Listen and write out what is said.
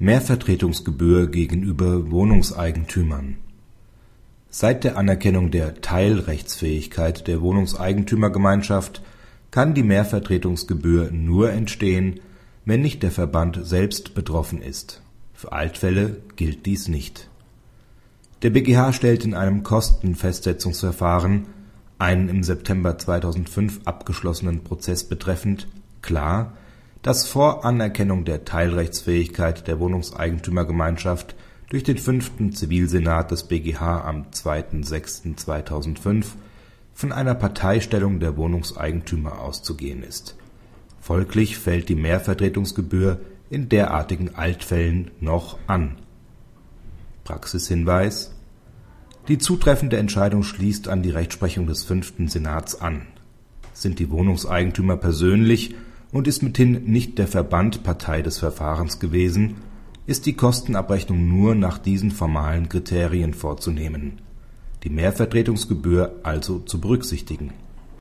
Mehrvertretungsgebühr gegenüber Wohnungseigentümern Seit der Anerkennung der Teilrechtsfähigkeit der Wohnungseigentümergemeinschaft kann die Mehrvertretungsgebühr nur entstehen, wenn nicht der Verband selbst betroffen ist. Für Altfälle gilt dies nicht. Der BgH stellt in einem Kostenfestsetzungsverfahren (einen im September 2005 abgeschlossenen Prozess betreffend) klar, dass vor Anerkennung der Teilrechtsfähigkeit der Wohnungseigentümergemeinschaft durch den 5. Zivilsenat des BgH am 2.6.2005 von einer Parteistellung der Wohnungseigentümer auszugehen ist. Folglich fällt die Mehrvertretungsgebühr in derartigen Altfällen noch an. Praxishinweis Die zutreffende Entscheidung schließt an die Rechtsprechung des 5. Senats an. Sind die Wohnungseigentümer persönlich und ist mithin nicht der Verband Partei des Verfahrens gewesen, ist die Kostenabrechnung nur nach diesen formalen Kriterien vorzunehmen, die Mehrvertretungsgebühr also zu berücksichtigen